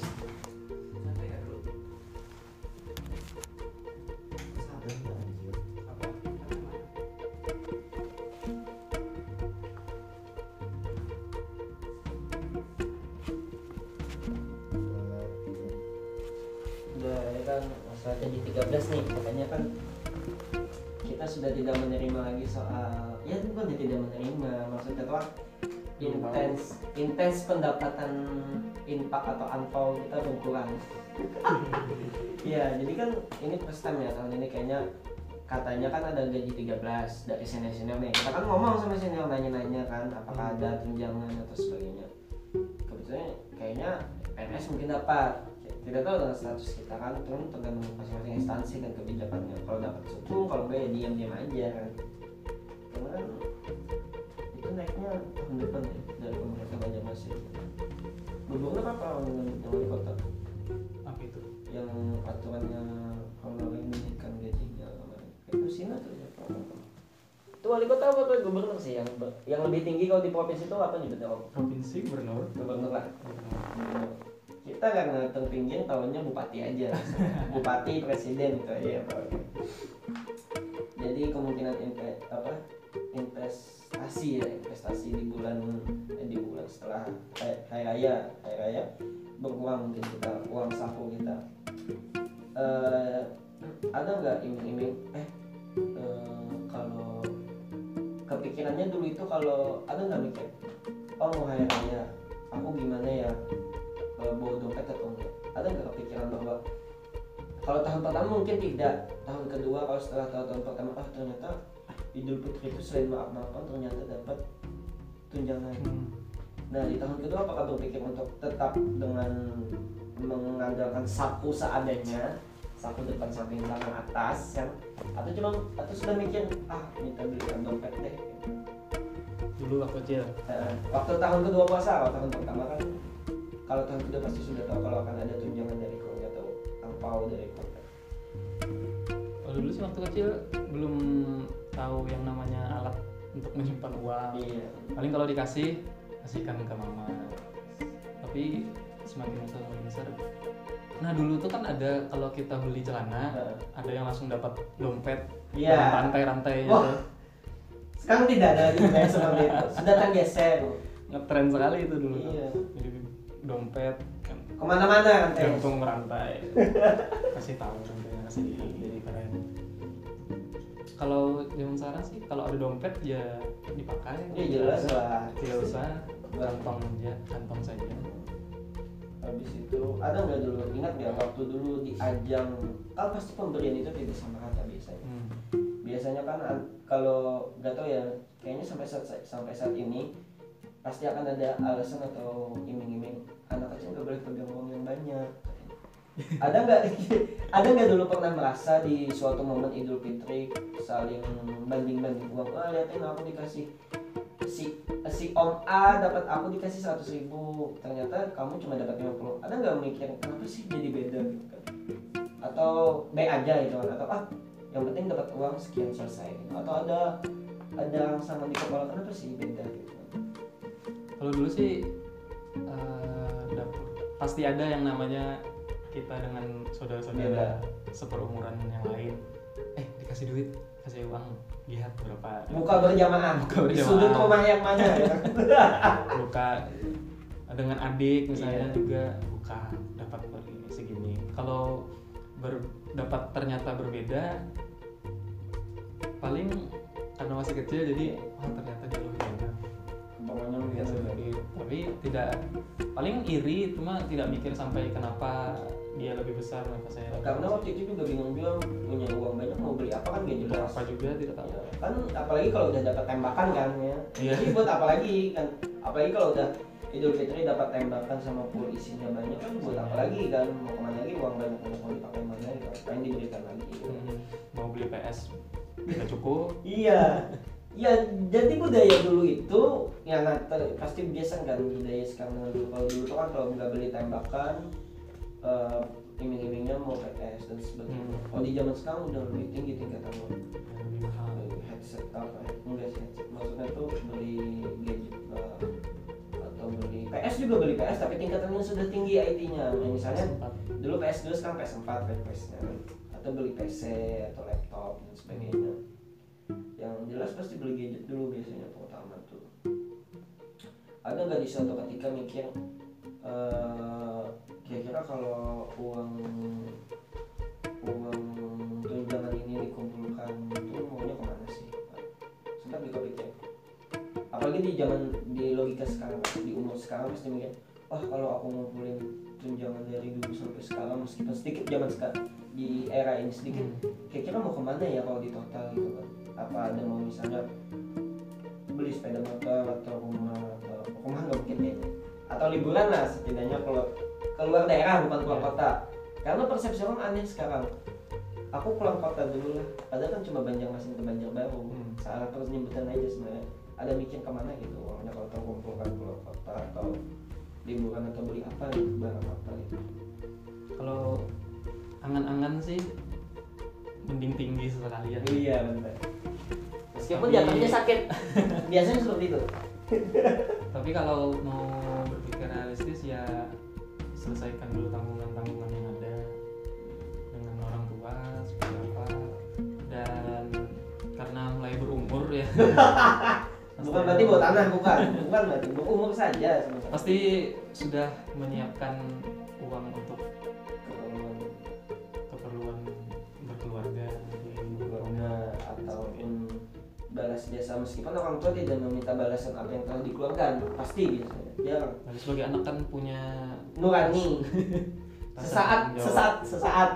udah ya kan masa jadi 13 nih makanya kan sudah tidak menerima lagi soal ya bukan dia tidak menerima maksudnya tuh intens intens pendapatan infak atau angpau kita berkurang Iya, jadi kan ini first time ya tahun ini kayaknya katanya kan ada gaji 13 dari senior-senior nih. Kita kan ngomong sama senior nanya-nanya kan apakah ada tunjangan atau sebagainya. Kebetulan kayaknya PNS mungkin dapat. Tidak tahu dengan status kita kan itu kan tergantung masing-masing instansi dan kebijakannya. Kalau dapat sukung, kalau enggak ya diam-diam aja kan. Karena kan itu naiknya tahun depan ya dari pemerintah banyak masih. Gubernur apa dengan dengan wali kota? apa itu yang aturannya honorer menaikkan gajinya itu Sina tuh ya itu wali kota apa tuh gubernur sih yang yang lebih tinggi kalau di provinsi itu apa nyebutnya om provinsi gubernur gubernur lah Gubernur. Kita karena tertinggi tahunya bupati aja. Bupati presiden itu aja ya Pak. jadi kemungkinan inve, apa investasi ya investasi di bulan eh, di bulan setelah hari, raya hari raya berkurang mungkin kita uang saku kita. Eh ada nggak iming-iming eh eh, kalau kepikirannya dulu itu kalau ada nggak mikir oh mau hari raya aku gimana ya bawa dompet atau enggak? Ada nggak kepikiran bahwa kalau tahun pertama mungkin tidak. Tahun kedua kalau setelah tahun, tahun pertama ah ternyata Idul Fitri itu selain maaf maafan ternyata dapat tunjangan. Hmm. Nah di tahun kedua apakah berpikir untuk tetap dengan mengandalkan sapu seadanya sapu depan samping belakang atas kan atau cuma atau sudah mikir ah minta belikan dompet deh. Dulu waktu kecil. Eh, waktu tahun kedua puasa kalau tahun pertama kan kalau tahun kedua pasti sudah tahu kalau akan ada tunjangan dari keluarga atau angpau dari keluarga kalau dulu sih waktu kecil belum tahu yang namanya alat untuk menyimpan uang iya paling kalau dikasih kasihkan ke mama tapi semakin besar semakin besar nah dulu tuh kan ada kalau kita beli celana Heeh. ada yang langsung dapat dompet dengan rantai-rantai Wah. gitu sekarang tidak ada lagi budaya seperti itu sudah tergeser ngetren sekali itu dulu. Iya. jadi dompet kan. Ke mana-mana kan Teh? gantung rantai. Kasih tahu rantainya kasih jadi keren. Kalau zaman sekarang sih kalau ada dompet ya dipakai. Ya jelas lah. Tidak usah kantong aja kantong saja. Habis itu ada nggak dulu? Ingat nggak waktu dulu di ajang kan pasti pemberian itu tidak sama rata biasanya. Hmm. biasanya kan an- kalau nggak tahu ya kayaknya sampai saat sampai saat ini pasti akan ada alasan atau iming-iming anak kecil nggak boleh pegang uang yang banyak. Ada nggak ada nggak dulu pernah merasa di suatu momen Idul Fitri saling banding-banding uang ah liatin aku dikasih si si Om A dapat aku dikasih seratus ribu ternyata kamu cuma dapat 50 ada nggak mikir kenapa sih jadi beda? gitu kan. Atau B aja gitu kan atau ah yang penting dapat uang sekian selesai. Gitu. atau ada ada rangsangan di kepala kenapa sih beda? gitu kalau dulu sih dapur. Pasti ada yang namanya kita dengan saudara-saudara seperumuran yang lain. Eh dikasih duit kasih uang. Lihat berapa. Buka berjamaah. Buka di berjamaah. sudut rumah yang mana ya? Buka. Dengan adik Iya. misalnya juga buka. Dapat begini segini. Kalau ber- dapat ternyata berbeda paling karena masih kecil jadi wah ternyata dia pokoknya Biasa lebih. tapi tidak paling iri cuma tidak mikir sampai kenapa dia lebih besar maka saya. Lebih karena besar. waktu itu juga bingung juga punya uang banyak mau beli apa kan? Gak jelas apa juga tidak tahu. Ya, kan apalagi kalau udah dapat tembakan kan ya. Iya. jadi buat apa lagi kan? Apalagi kalau udah Idul Fitri dapat tembakan sama pool isinya banyak kan buat apa lagi kan? Mau ke mana lagi uang banyak mau dipakai mana gitu. Pengen diberikan lagi Hmm, mau beli PS tidak cukup. Iya ya jadi budaya dulu itu yang nganter- pasti biasa kan budaya sekarang dulu. Kalau dulu tuh kan kalau nggak beli tembakan eh, iming-imingnya mau PS dan sebagainya. Hmm. kalau di zaman sekarang udah lebih tinggi lebih mahal. Headset apa ya? enggak sih headset. Maksudnya tuh beli gadget uh, atau beli PS juga beli PS tapi tingkatannya sudah tinggi IT-nya Nah, misalnya dulu PS dulu sekarang PS4 PS-nya atau beli PC atau laptop dan sebagainya yang jelas pasti beli gadget dulu biasanya pertama tuh. Ada nggak di suatu ketika mikir eh, kira-kira kalau uang uang tunjangan ini dikumpulkan itu maunya ke mana sih? Sempat juga pikir apalagi di zaman di logika sekarang di umur sekarang pasti mikir wah kalau aku ngumpulin tunjangan dari dulu sampai sekarang meskipun sedikit zaman sekarang di era ini sedikit. Kira-kira mau ke mana ya kalau di total gitu kan apa ada mau misalnya beli sepeda motor atau rumah atau rumah nggak mungkin kayaknya atau liburan lah setidaknya kalau keluar daerah bukan keluar Iya. kota. Karena persepsi orang aneh sekarang. Aku pulang kota dulu lah. Padahal kan cuma Banjarmasin ke Banjarbaru. Hmm. salah terus nyebutan aja sebenarnya. Ada mikir ke mana gitu uangnya kalau terkumpulkan keluar kota atau liburan atau beli apa gitu barang apa gitu? Kalau angan-angan sih mending tinggi sekalian iya benar meskipun Tapi- jatuhnya sakit. Biasanya seperti itu. Tapi kalau mau berpikir realistis ya selesaikan dulu tanggungan-tanggungan yang ada dengan orang tua seperti apa. Dan karena mulai berumur ya bukan berarti bawa tanah bukan. Bukan berarti berumur saja sebenarnya. Pasti sudah menyiapkan uang untuk Keperluan keperluan berkeluarga keluarga ataupun balas jasa. Meskipun orang tua tidak meminta balasan apa yang telah dikeluarkan pasti biasanya. Jarang Tapi sebagai anak kan punya nurani. Sesaat sesaat sesaat.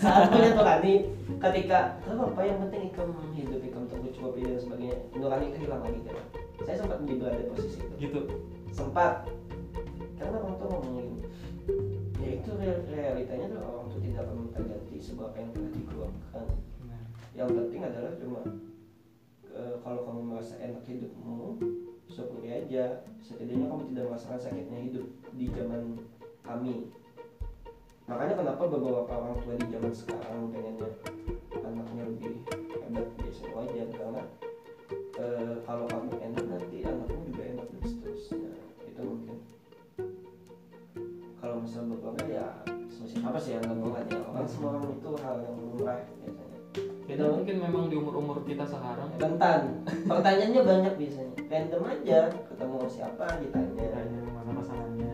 Saat punya nurani ketika apa yang penting ikam hidup ikam tercukupi dan sebagainya. Nurani itu hilang lagi kan? Saya sempat di berada di posisi itu. Gitu. Sempat. Karena orang tua ngomongin ya itu real- realitanya tuh orang tuh tidak akan minta ganti sebuah apa yang telah dikeluarkan. Nah, yang penting adalah cuma eh, kalau kamu merasa enak hidupmu syukuri aja. Setidaknya kamu tidak merasakan sakitnya hidup di zaman kami. Makanya kenapa beberapa orang tua di zaman sekarang pengennya anaknya lebih hebat biasanya wajar karena eh, kalau kamu enak nanti anakmu juga enak dan seterusnya itu mungkin. Kalau misalnya berkeluarga ya semacam apa sih yang ngomong ya orang semua orang itu hal yang lumrah biasanya. Itu mungkin memang di umur-umur kita sekarang. Rentan. Pertanyaannya banyak biasanya. Random aja ketemu siapa ditanya. Tanya mana pasangannya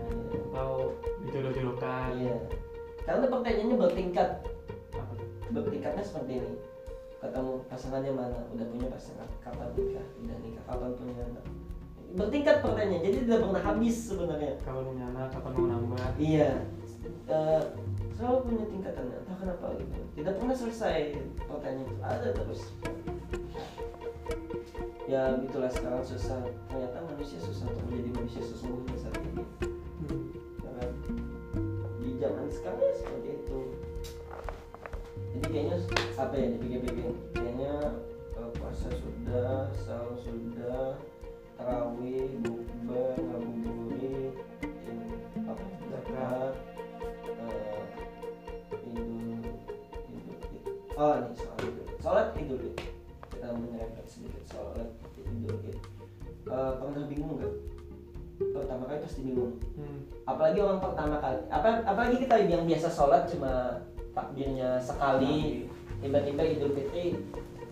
atau dijodoh-jodohkan. Iya. Karena pertanyaannya bertingkat bertingkatnya seperti ini. Ketemu pasangannya mana? Udah punya pasangan. Kapan nikah? Udah nikah. Kapan punya anak? Bertingkat pertanyaan. Jadi tidak pernah habis sebenarnya. Kalau punya anak? Kapan mau nambah? Iya. Eh, selalu punya tingkatannya entah kenapa gitu. Tidak pernah selesai pertanyaan. Itu ada terus. Ya gitulah sekarang susah. Ternyata manusia susah untuk menjadi manusia sesungguhnya saat ini. Ya kan? di zaman sekarang seperti itu jadi kayaknya apa ya dipikir-pikir kayaknya eh, puasa sudah sahur sudah tarawih bukber ngabuburit apa zakat eh, idul idul Fitri. oh ini soal idul sholat idul Fitri. kita menyerempet sedikit sholat idul Fitri. Eh, pernah bingung nggak pertama kali pasti bingung Hmm. apalagi orang pertama kali apa apalagi kita yang biasa sholat cuma takbirnya sekali. Tiba-tiba idul fitri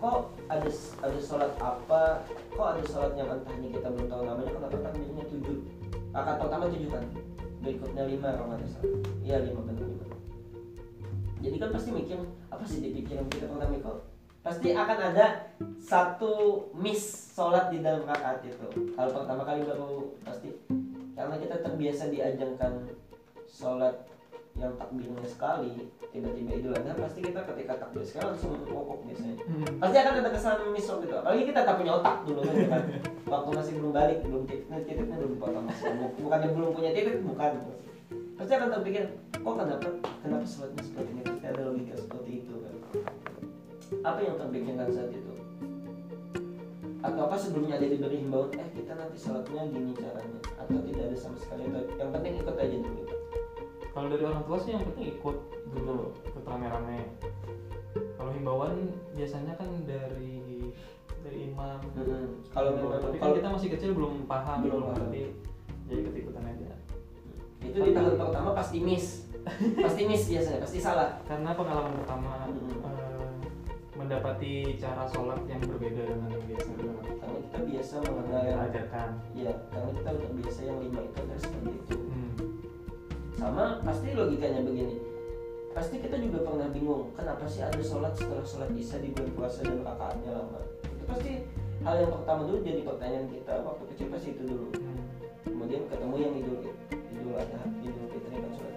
kok ada ada sholat apa? Kok ada sholat yang entah ini kita belum tahu namanya kenapa takbirnya tujuh? Akad pertama tujuh kan? Berikutnya lima kalau nggak salah. Iya lima benar lima jadi kan pasti mikir apa sih di pikiran kita pertama kok? Pasti akan ada satu miss sholat di dalam rakaat itu. Kalau pertama kali baru pasti. Karena kita terbiasa diajangkan sholat yang takbirnya sekali tiba-tiba idul adha pasti kita ketika takbir sekali langsung ngokok biasanya. Hmm. pasti akan ada kesalahan miso gitu. Apalagi kita tak punya otak dulu kan, kan? waktu masih belum balik belum titiknya titiknya belum dipotong masih. Bu- bukannya belum punya titik bukan. Pasti akan terpikir kok kenapa kenapa sholatnya seperti ini? Pasti ada logika seperti itu kan. Apa yang terpikirkan saat itu? Atau apa sebelumnya ada diberi himbauan eh kita nanti sholatnya gini caranya. Atau tidak ada sama sekali. Atau yang penting ikut aja dulu Kalau dari orang tua sih yang penting ikut dulu, ikut rame-rame. Kalau himbauan biasanya kan dari dari imam. Hmm, kalau tapi kan kalau kita masih kecil belum paham, Belum ngerti. Jadi ikut ikutan aja. itu di tahun pertama pasti miss pasti miss biasanya pasti salah Karena pengalaman pertama Hmm. eh, mendapati cara sholat yang berbeda dengan yang biasa karena kita biasa mengenal yang ajarkan. ya karena kita udah biasa yang lima itu harus seperti itu. Sama pasti logikanya begini. Pasti kita juga pernah bingung kenapa sih ada sholat setelah sholat isya di bulan puasa dan rakaatnya lama? Itu pasti hal yang pertama dulu jadi pertanyaan kita waktu kecil pasti itu dulu. Kemudian ketemu yang idul idul adha idul fitri kan sholat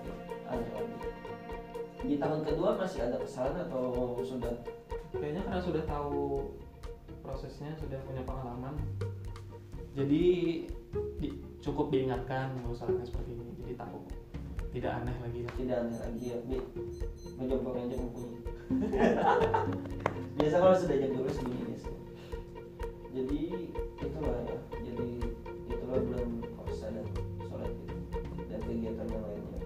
ada lagi di tahun kedua masih ada kesalahan atau sudah? Kayaknya karena sudah tahu prosesnya, sudah punya pengalaman, jadi di- cukup diingatkan bahwa seperti ini, jadi tahu tidak aneh lagi. Ya. tidak aneh lagi ya. Bi yang jam bunyi biasa kalau sudah jam 12 bunyi biasanya jadi itulah ya. Jadi itulah bulan puasa dan sholat itu dan kegiatan yang lainnya.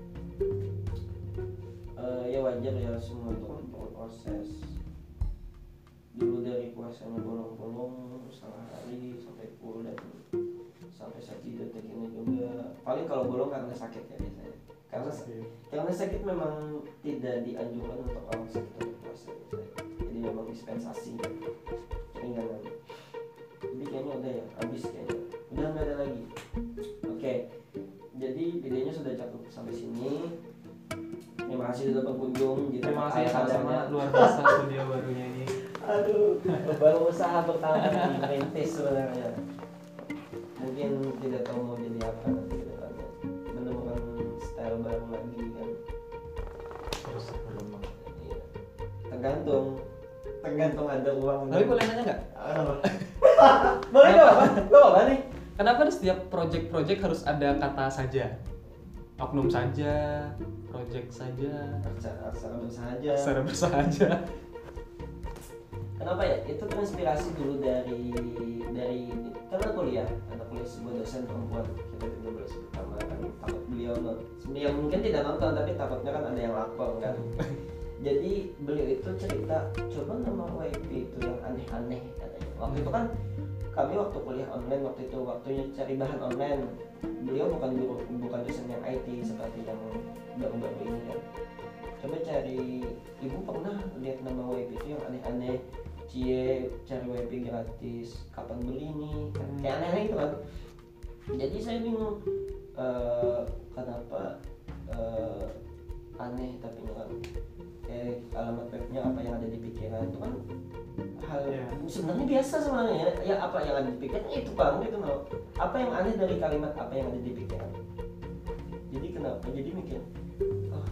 Eh, ya wajar ya semua itu kan proses. Dulu dari puasanya bolong-bolong setengah hari sampai full dan sampai sakit detik ini juga. Paling kalau bolong karena sakit ya biasanya karena karena sakit memang tidak dianjurkan untuk orang sakit untuk puasa. Jadi memang dispensasi. Keringanan jadi kayaknya udah ya habis kayaknya. Udah nggak ada lagi. Oke. Jadi videonya sudah cukup sampai sini. Terima kasih sudah berkunjung di Terima kasih sama-sama kadarnya. luar biasa studio barunya ini. aduh baru usaha pertama di merintis sebenarnya. Mungkin tidak tahu mau jadi apa. nanti style baru lagi kan Terus berkembang. Iya. tergantung tergantung ada uang Tapi boleh nanya nggak? boleh gak apa lo apa nih Kenapa di setiap project-project harus ada kata saja? Oknum saja, project saja, aksara aksara bersahaja secara bersahaja. kenapa ya itu terinspirasi dulu dari dari karena kuliah ada kuliah sebuah dosen perempuan kita tidak boleh sebut nama kan takut beliau yang mungkin tidak nonton tapi takutnya kan ada yang lapor kan? Jadi beliau itu cerita coba nama WIP itu yang aneh-aneh katanya. Waktu itu kan kami waktu kuliah online waktu itu waktunya cari bahan online beliau bukan guru bukan dosen yang IT seperti yang baru-baru ini kan? Coba cari ibu pernah lihat nama WIP itu yang aneh-aneh cie cari WIP gratis kapan beli nih kan kayak aneh-aneh gitu kan. Jadi saya bingung eh, kenapa eh, aneh tapi kan kayak alamat webnya apa yang ada di pikiran. Itu kan hal Iya. sebenarnya biasa sebenarnya ya, ya apa yang ada di pikiran itu bang gitu loh. Apa yang aneh dari kalimat apa yang ada di pikiran? Jadi kenapa? Jadi mikir oh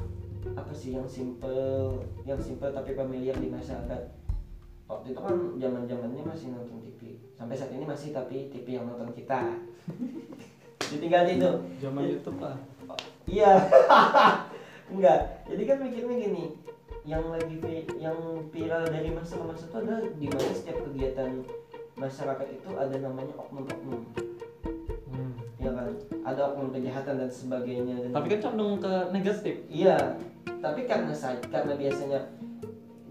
apa sih yang simple yang simple tapi familiar di masyarakat waktu itu kan zaman zamannya masih nonton TV sampai saat ini masih tapi TV yang nonton kita ditinggal itu Zaman YouTube lah. Iya. Enggak. Jadi kan mikirnya gini, yang lagi vi- yang viral dari masa ke masa itu adalah di mana setiap kegiatan masyarakat itu ada namanya oknum-oknum, Hmm. ya kan? Ada oknum kejahatan dan sebagainya. Dan Tapi kan condong ke negatif. Iya. Tapi karena saya karena biasanya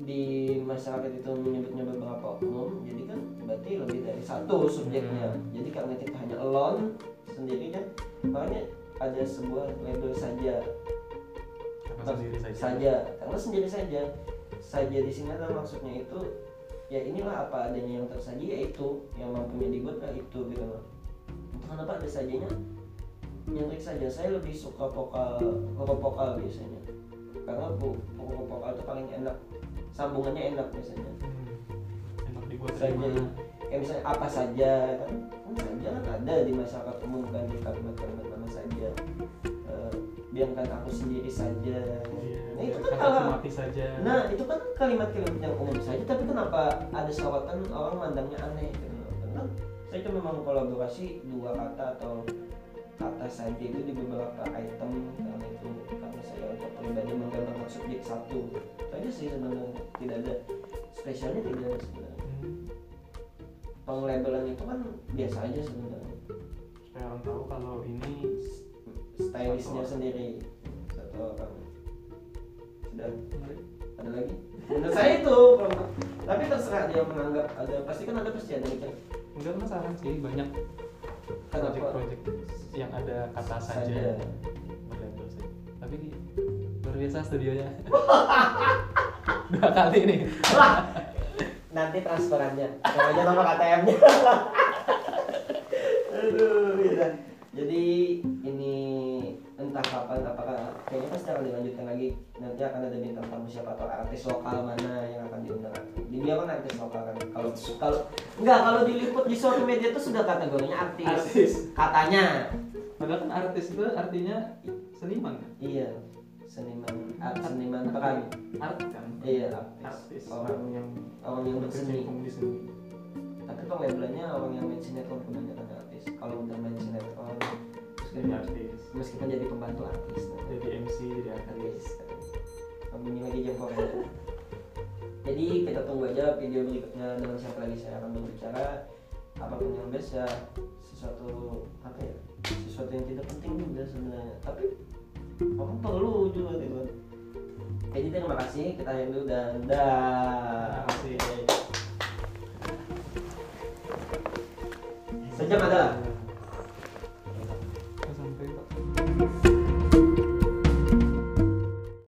di masyarakat itu menyebutnya beberapa oknum, jadi kan berarti lebih dari satu subjeknya. Hmm. Jadi karena kita hanya alone sendiri kan, makanya ada sebuah label saja. Karena sendiri saja. saja karena sendiri saja. Saja di sini adalah maksudnya itu ya inilah apa adanya yang tersaji yaitu yang mampunya dibuat lah itu gitu loh. Kenapa ada sajanya nyentrik saja. Saya lebih suka vokal vokal biasanya. Karena vokal itu paling enak sambungannya enak biasanya. Hmm. Enak dibuat saja kayak misalnya apa saja kan kan saja kan ada di masyarakat umum kan di kalimat-kalimat mana saja. Eh, biarkan aku sendiri saja. Iya, nah itu kan kalau saja. Nah itu kan kalimat-kalimat yang umum saja tapi kenapa ada sorotan orang mandangnya aneh gitu. Karena saya itu memang kolaborasi dua kata atau kata saja itu di beberapa item karena itu karena saya untuk pribadi menggambarkan subjek satu. Itu aja sih sebenarnya tidak ada spesialnya tidak ada sebenarnya. Penglabelan itu kan biasa aja sebenarnya. Supaya orang tahu kalau ini orang. sendiri satu orang. Sudah? Menarik. ada lagi? Menurut saya itu kalau- tapi terserah dia menganggap ada pasti kan ada ada mikir enggak penasaran sih banyak? Project-project yang ada kata saja. Berlabel tapi luar biasa studionya. Dua kali nih. Nanti transferannya. Sama aja nomor ATM-nya aduh ya. jadi ini entah kapan apakah kayaknya pasti akan dilanjutkan lagi. Nanti akan ada bintang tamu siapa atau artis lokal mana yang akan diundang. Di dia kan artis lokal kan? Kalau kalau enggak kalau diliput di suatu media itu sudah kategorinya artis, Artis. katanya. Padahal kan artis itu artinya seniman kan? Iya. Seniman art, seniman peran. Art kan? Iya artis, artis. Orang yang orang yang berseni. berkecimpung di seni tapi penglabelannya orang yang main sinetron kebanyakan artis. Kalau udah main sinetron jadi artis. Meskipun jadi pembantu artis. Nah, jadi MC jadi artis artis. Bunyi lagi jam korea jadi kita tunggu aja video berikutnya dengan siapa lagi saya akan berbicara. Apa pun yang best ya sesuatu apa ya? Sesuatu yang tidak penting juga sebenarnya. Tapi orang perlu juga gitu jadi terima kasih. Kita yang dulu dan dah. Terima kasih. sejam adalah